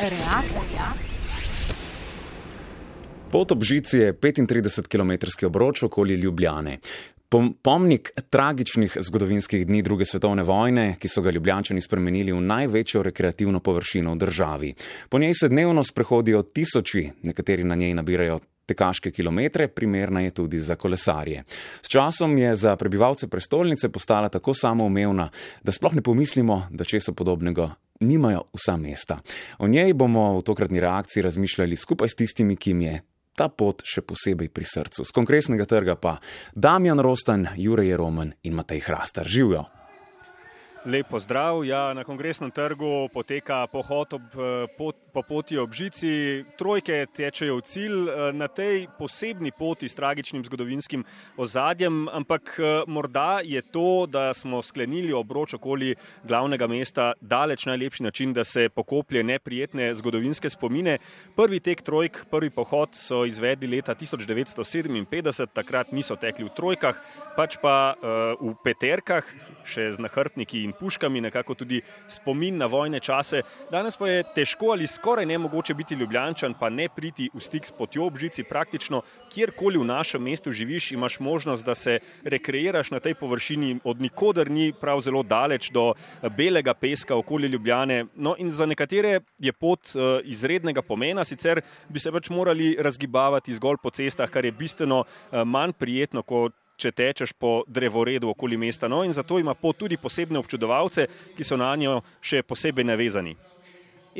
Reakcija. Pot ob žici je 35 km obroč okoli Ljubljane. Pomnik tragičnih zgodovinskih dni druge svetovne vojne, ki so ga ljubljančani spremenili v največjo rekreativno površino v državi. Po njej se dnevno sprehodijo tisoči, nekateri na njej nabirajo tekaške kilometre, primerna je tudi za kolesarje. S časom je za prebivalce prestolnice postala tako samoumevna, da sploh ne pomislimo, da česa podobnega nimajo vsa mesta. O njej bomo v tokratni reakciji razmišljali skupaj s tistimi, ki jim je ta pot še posebej pri srcu. Z konkretnega trga pa Damjan Rostan, Jurek Roman in Matej Hrastar. Živijo! Lepo zdrav. Ja, na kongresnem trgu poteka pohod ob, eh, pot, po poti ob žici. Trojke tečejo v cilj eh, na tej posebni poti s tragičnim zgodovinskim ozadjem, ampak eh, morda je to, da smo sklenili obroč okoli glavnega mesta, daleč najlepši način, da se pokoplje neprijetne zgodovinske spomine. Prvi tek trojk, prvi pohod so izvedli leta 1957, takrat niso tekli v trojkah, pač pa uh, v peterkah, še z nahrbtniki in puškami, nekako tudi spomin na vojne čase. Danes pa je težko ali skoraj nemogoče biti ljubljančan, pa ne priti v stik s potjo ob žici. Praktično kjerkoli v našem mestu živiš, imaš možnost, da se rekreiraš na tej površini, od nikoder ni prav zelo daleč do belega peska okoli Ljubljane. No, in za nekatere je pot uh, izrednega pomena, sicer bi se pač morali razgibavati zgolj po cestah, kar je bistveno uh, manj prijetno kot če tečeš po drevoredu okoli mesta. No, in zato ima pot tudi posebne občudovalce, ki so na njo še posebej navezani.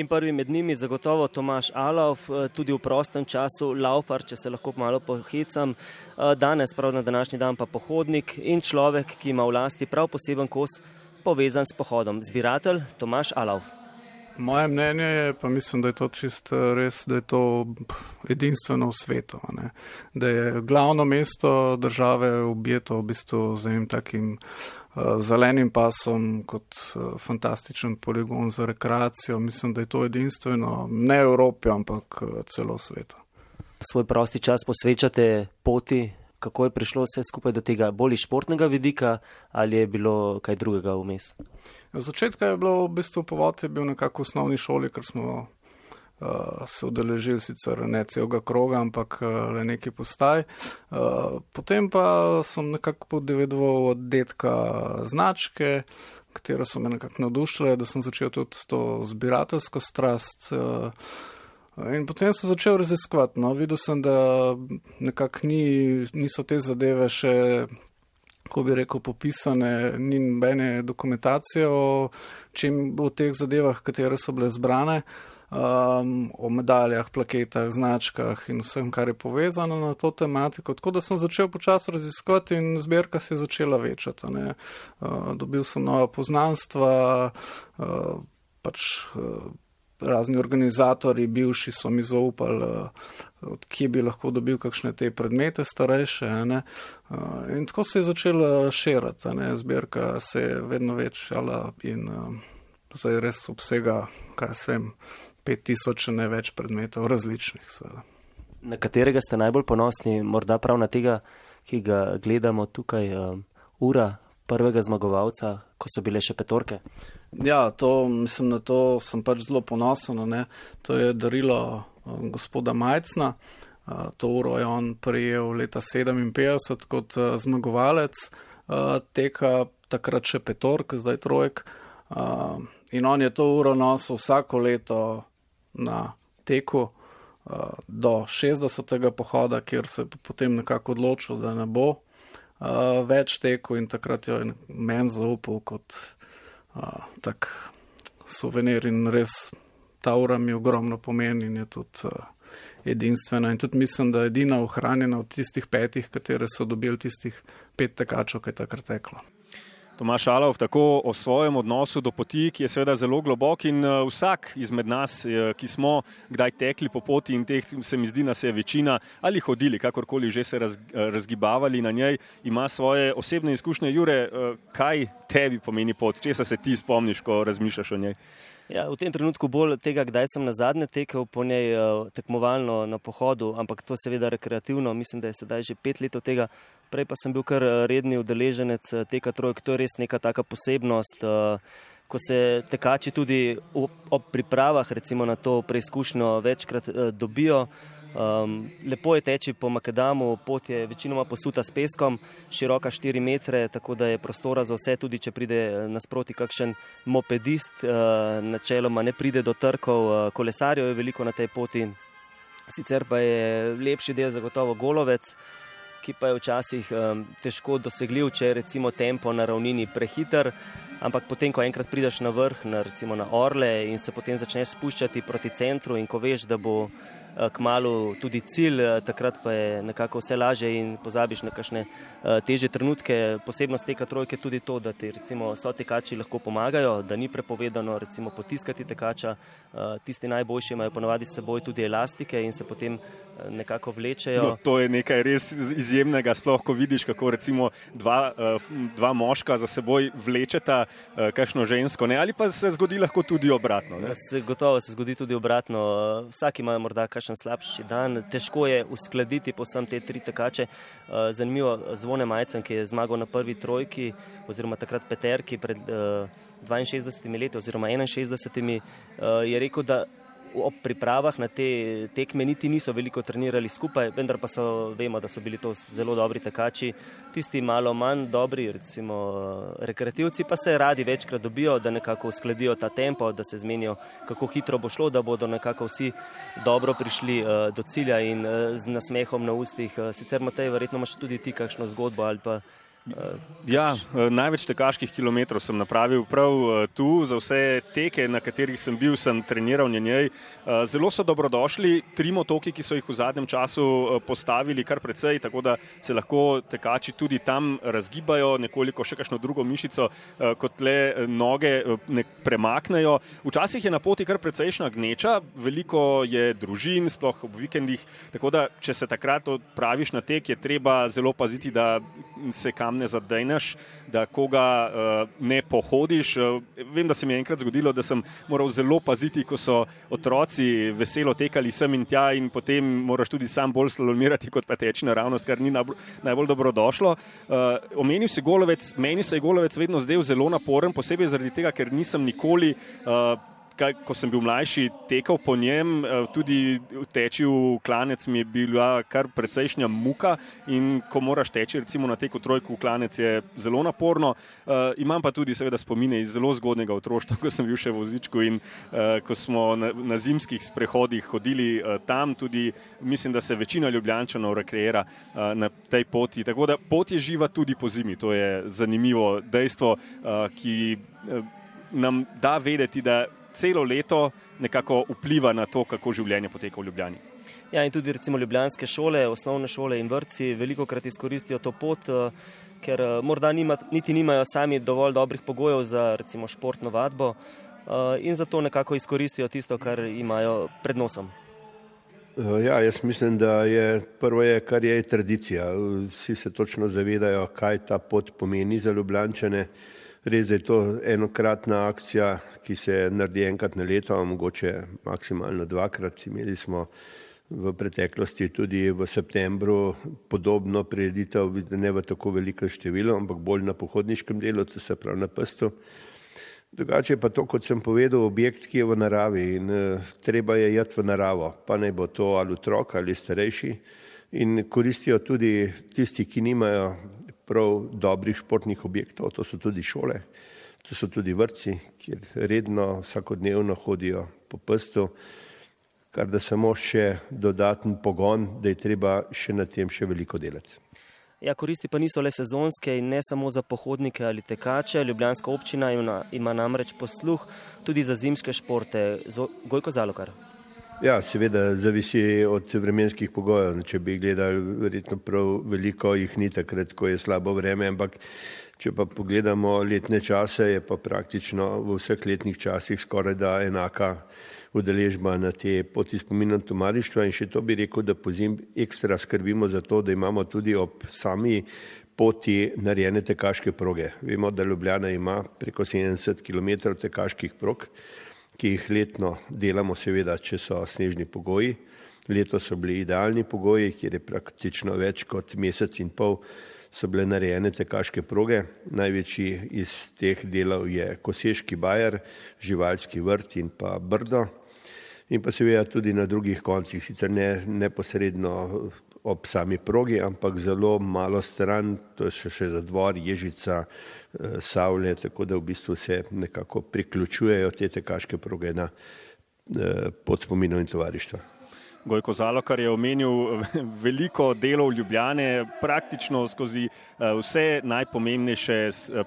In prvi med njimi zagotovo Tomaš Alov, eh, tudi v prostem času, laufar, če se lahko malo pohicam, eh, danes prav na današnji dan pa pohodnik in človek, ki ima v lasti prav poseben kos povezan s pohodom. Zbiratelj Tomaš Alov. Moje mnenje je, pa mislim, da je to čist eh, res, da je to edinstveno v svetu. Ne? Da je glavno mesto države objeto v bistvu z enim takim uh, zelenim pasom kot uh, fantastičen poligon za rekreacijo. Mislim, da je to edinstveno ne Evropi, ampak uh, celo svetu. Svoj prosti čas posvečate poti. Kako je prišlo vse skupaj do tega bolj športnega vidika ali je bilo kaj drugega vmes? Začetka je bilo v bistvu povod, je bil nekako v osnovni šoli, ker smo uh, se udeležili sicer ne celega kroga, ampak uh, le neki postaj. Uh, potem pa sem nekako podvedoval od detka značke, katero so me nekako navdušile, da sem začel tudi to zbirateljsko strast. Uh, In potem sem začel raziskovati. No, videl sem, da nekako ni, niso te zadeve še ko bi rekel, popisane, ni nobene dokumentacije o čem v teh zadevah, katere so bile zbrane, um, o medaljah, plaketah, značkah in vsem, kar je povezano na to tematiko. Tako da sem začel počasi raziskovati in zbirka se je začela večati. Uh, dobil sem nova poznanstva, uh, pač. Uh, razni organizatori, bivši so mi zaupali, eh, odkje bi lahko dobil kakšne te predmete starejše. Ne? In tako se je začela širiti, zbirka se je vedno večjala in zdaj res obsega, kaj se vem, 5000 ne več predmetov različnih. Seveda. Na katerega ste najbolj ponosni, morda prav na tega, ki ga gledamo tukaj, ura prvega zmagovalca, ko so bile še petorke? Ja, to, mislim, na to sem pač zelo ponosen. Ne. To je darilo uh, gospoda Majcna. Uh, to uro je on prijel leta 57 kot uh, zmagovalec uh, teka, takrat še petork, zdaj trojk. In on je to uro nosil vsako leto na teku uh, do 60. pohoda, kjer se potem nekako odločil, da ne bo uh, več teku in takrat je meni zaupal kot uh, tak suvenir in res ta ura mi ogromno pomeni in je tudi uh, edinstvena in tudi mislim, da je edina ohranjena od tistih petih, katere so dobili tistih pet tekačov, ki je takrat teklo. Tomaš Alov tako o svojem odnosu do poti, ki je seveda zelo globok in uh, vsak izmed nas, uh, ki smo kdaj tekli po poti in teh se mi zdi, da se je večina ali hodili, kakorkoli že se raz, uh, razgibavali na njej, ima svoje osebne izkušnje. Jure, kaj tebi pomeni pot, če se ti spomniš, ko razmišljaš o njej? Ja, v tem trenutku bolj tega, kdaj sem na zadnje tekel po njej tekmovalno na pohodu, ampak to seveda rekreativno, mislim, da je sedaj že pet let od tega. Prej pa sem bil kar eh, redni udeleženec eh, teka trojk, to je res neka taka posebnost. Uh, ko se tekači tudi ob pripravah recimo na to preizkušnjo večkrat dobijo. Um, lepo je teči po Makedamu, pot je večinoma posuta s peskom, široka 4 metre, tako da je prostora za vse, tudi če pride eh, nasproti kakšen mopedist, uh, načeloma ne pride do trkov, uh, kolesarjev je veliko na tej poti. Sicer pa je lepši del zagotovo golovec, ki pa je včasih um, težko dosegljiv, če je recimo tempo na ravnini prehiter. Ampak potem, ko enkrat prideš na vrh, na, recimo na Orle in se potem začneš spuščati proti centru, in ko veš, da bo kmalo tudi cilj, eh, takrat pa je nekako vse lažje in pozabiš na kakšne eh, teže trenutke. Posebnost teka trojke je tudi to, da ti recimo so tekači lahko pomagajo, da ni prepovedano recimo potiskati tekača. Tisti najboljši imajo ponovadi s seboj tudi elastike in se potem nekako vlečejo. No, to je nekaj res izjemnega, sploh ko vidiš, kako recimo dva, dva moška za seboj vlečeta kakšno žensko, ne? ali pa se zgodi lahko tudi obratno. Se, gotovo se zgodi tudi obratno. Vsak ima morda kakšen slabši dan. Težko je uskladiti posem te tri tekače. Eh, zanimivo, zvone Majcen, ki je zmagal na prvi trojki, oziroma takrat peterki pred 62 leti, oziroma 61, eh, je rekel, da ob pripravah na te tekme niti niso veliko trenirali skupaj, vendar pa so, vemo, da so bili to zelo dobri tekači. Tisti malo manj dobri, recimo rekreativci, pa se radi večkrat dobijo, da nekako uskladijo ta tempo, da se zmenijo, kako hitro bo šlo, da bodo nekako vsi dobro prišli uh, do cilja in uh, z nasmehom na ustih. Uh, sicer, Matej, verjetno imaš tudi ti kakšno zgodbo ali pa. Ja, eh, največ tekaških kilometrov sem napravil prav eh, tu, za vse teke, na katerih sem bil, sem treniral na njej. Eh, zelo so dobrodošli tri motoki, ki so jih v zadnjem času postavili kar precej, tako da se lahko tekači tudi tam razgibajo, nekoliko še kakšno drugo mišico, kot le noge ne premaknejo. Včasih je na poti kar precejšna gneča, veliko je družin, sploh ob vikendih, tako da če se takrat odpraviš na tek, je treba zelo paziti, da se kam ne zadejneš, da koga uh, ne pohodiš. Uh, vem, da se mi je enkrat zgodilo, da sem moral zelo paziti, ko so otroci veselo tekali sem in tja, in potem moraš tudi sam bolj slalomirati kot pa teči naravnost, kar ni najbolj dobrodošlo. Uh, omenil si golovec, meni se je golovec vedno zdel zelo naporen, posebej zaradi tega, ker nisem nikoli. Uh, kaj, ko sem bil mlajši, tekel po njem, eh, tudi teči v klanec mi je bila kar precejšnja muka. In ko moraš teči, recimo na teku trojku v klanec, je zelo naporno. Uh, imam pa tudi, seveda, spomine iz zelo zgodnega otroštva, ko sem bil še v vozičku in uh, ko smo na, na zimskih sprehodih hodili uh, tam, tudi mislim, da se večina ljubljančanov rekreira uh, na tej poti. Tako da pot je živa tudi po zimi. To je zanimivo dejstvo, uh, ki. Uh, nam da vedeti, da celo leto nekako vpliva na to, kako življenje poteka v Ljubljani. Ja, in tudi recimo ljubljanske šole, osnovne šole in vrtci veliko krat izkoristijo to pot, eh, ker eh, morda nima, niti nimajo sami dovolj dobrih pogojev za recimo športno vadbo eh, in zato nekako izkoristijo tisto, kar imajo pred nosom. Ja, jaz mislim, da je prvo, je, kar je tradicija. Vsi se točno zavedajo, kaj ta pot pomeni za Ljubljane. Res je to enokratna akcija, ki se naredi enkrat na leto, mogoče maksimalno dvakrat. Imeli smo v preteklosti tudi v septembru podobno prireditev, ne v tako velikem številu, ampak bolj na pohodniškem delu, to se pravi na prstu. Drugače pa to, kot sem povedal, objekt, ki je v naravi in uh, treba je jeti v naravo, pa naj bo to ali otrok ali starejši. In koristijo tudi tisti, ki nimajo prav dobrih športnih objektov, to so tudi šole, to so tudi vrtci, kjer redno vsakodnevno hodijo po prstu, kar da samo še dodaten pogon, da je treba še na tem še veliko delati. Ja, koristi pa niso le sezonske in ne samo za pohodnike ali tekače. Ljubljanska občina ima, ima namreč posluh tudi za zimske športe. Gojko Zalokar. Ja, seveda zavisi od vremenskih pogojev. Če bi gledali, verjetno prav veliko jih ni takrat, ko je slabo vreme, ampak če pa pogledamo letne čase, je pa praktično v vseh letnih časih skoraj da enaka udeležba na te poti spominja tomarištva in še to bi rekel, da pozim ekstra skrbimo za to, da imamo tudi ob sami poti narejene tekaške proge. Vemo, da Ljubljana ima preko 70 km tekaških prog ki jih letno delamo, seveda, če so snežni pogoji. Leto so bili idealni pogoji, kjer je praktično več kot mesec in pol so bile narejene tekaške proge. Največji iz teh delov je Koseški bajer, Živalski vrt in pa Brdo. In pa seveda tudi na drugih koncih, sicer ne neposredno ob sami progi, ampak zelo malo stran, to je še, še zadvor, Ježica, eh, Savle, tako da v bistvu se nekako priključujejo te tekaške proge na eh, pod spominom in tovarištva. Gojko Zalokar je omenil veliko delov Ljubljane, praktično skozi eh, vse najpomembnejše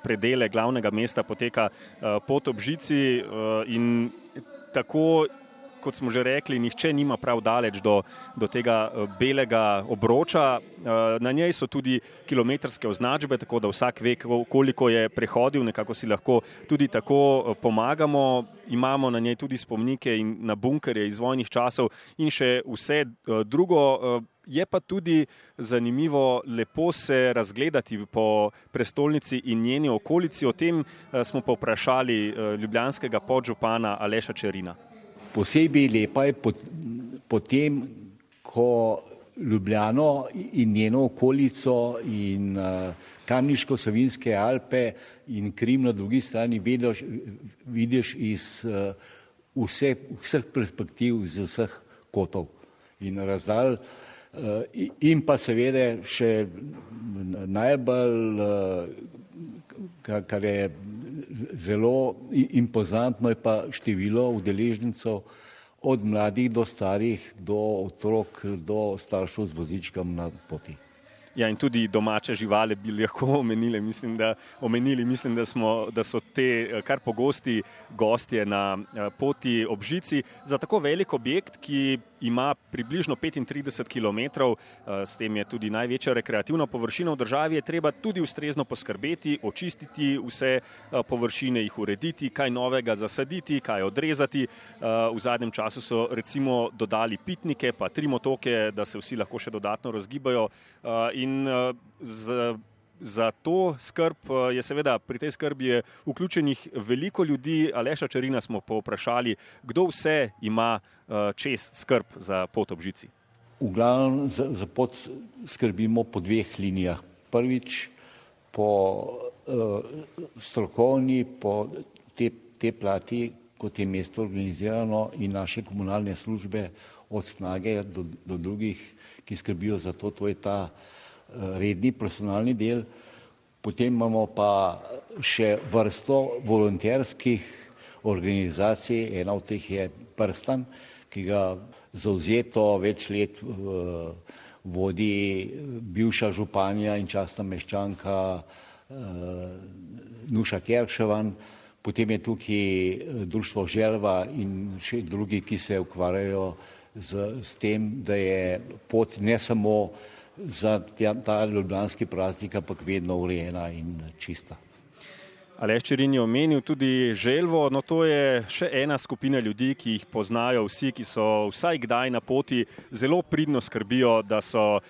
predele glavnega mesta poteka pot ob žici in tako kot smo že rekli, nihče nima prav daleč do, do tega eh, belega obroča. Eh, na njej so tudi kilometrske označbe, tako da vsak ve, koliko je prehodil, nekako si lahko tudi tako eh, pomagamo. Imamo na njej tudi spomnike in na bunkerje iz vojnih časov in še vse drugo. Je pa tudi zanimivo lepo se razgledati po prestolnici in njeni okolici. O tem smo pa vprašali ljubljanskega podžupana Aleša Čerina posebej lepa je potem, ko Ljubljano in njeno okolico in uh, Kamniško-Savinske Alpe in Krim na drugi strani vidiš, vidiš iz uh, vse, vseh perspektiv, iz vseh kotov in razdalj. Uh, in pa seveda še najbolj, uh, kar je zelo impozantno je pa število udeležencev od mladih do starih, do otrok, do staršev z vozičkom na poti. Ja, in tudi domače živali bi lahko omenili. Mislim, da, omenili. Mislim, da, smo, da so te eh, kar pogosti gostje na eh, poti ob žici za tako velik objekt, ki ima približno 35 km, eh, s tem je tudi največja rekreativna površina v državi, je treba tudi ustrezno poskrbeti, očistiti vse površine, jih urediti, kaj novega zasaditi, kaj odrezati. V zadnjem času so recimo dodali pitnike, pa tri motoke, da se vsi lahko še dodatno razgibajo. In z, za to skrb uh, je seveda pri tej skrbi vključenih veliko ljudi. Aleša Čarina smo povprašali, kdo vse ima uh, čez skrb za pot ob žici. V glavnem za, za pot skrbimo po dveh linijah. Prvič po uh, strokovni, po te, te plati, kot je mesto organizirano in naše komunalne službe od snage do, do drugih, ki skrbijo za to, to je ta uh, redni profesionalni del, potem imamo pa še vrsto volonterskih organizacij, ena od teh je Prstan, ki ga zauzeto več let uh, vodi bivša županja in častna meščanka uh, Nuša Kerševan, potem je tukaj eh, društvo Želva in še drugi, ki se ukvarjajo z, z tem, da je pot ne samo uh, za ta ljubljanski praznik, ampak vedno urejena in čista. Aleš Čirin je omenil tudi želvo, no to je še ena skupina ljudi, ki jih poznajo vsi, ki so vsaj kdaj na poti, zelo pridno skrbijo, da so uh,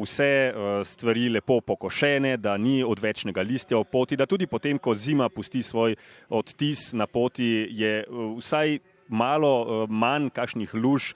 vse uh, stvari lepo pokošene, da ni odvečnega listja v poti, da tudi potem, ko zima pusti svoj odtis na poti, je uh, vsaj malo uh, manj kakšnih luž,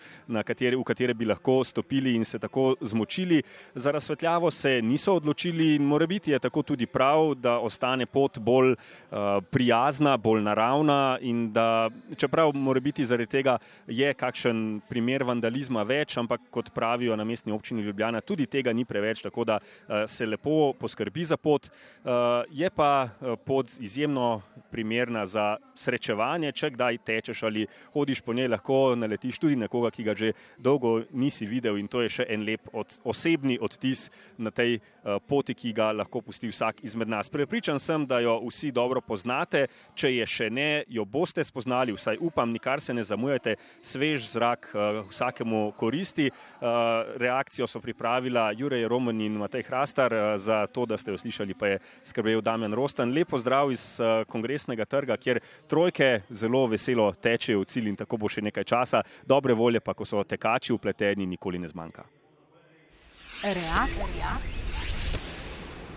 katere, v katere bi lahko stopili in se tako zmočili. Za razsvetljavo se niso odločili in mora biti je tako tudi prav, da ostane pot bolj uh, prijazna, bolj naravna in da, čeprav mora biti zaradi tega je kakšen primer vandalizma več, ampak kot pravijo na mestni občini Ljubljana, tudi tega ni preveč, tako da uh, se lepo poskrbi za pot. Uh, je pa pot izjemno primerna za srečevanje, če kdaj tečeš ali hodiš po njej, lahko naletiš tudi nekoga, ki ga že dolgo nisi videl in to je še en lep od, osebni odtis na tej uh, poti, ki ga lahko pusti vsak izmed nas. Prepričan sem, da jo vsi dobro poznate, če je še ne, jo boste spoznali, vsaj upam, nikar se ne zamujate, svež zrak uh, vsakemu koristi. Uh, reakcijo so pripravila Jurej Roman in Matej Hrastar, uh, za to, da ste jo slišali, pa je skrbel Damjan Rostan. Lepo zdrav iz uh, kongresnega trga, kjer trojke zelo veselo tečejo v cilj in tako bo še nekaj časa. Dobre volje pa, ko so tekači upleteni, nikoli ne zmanjka. Reakcija.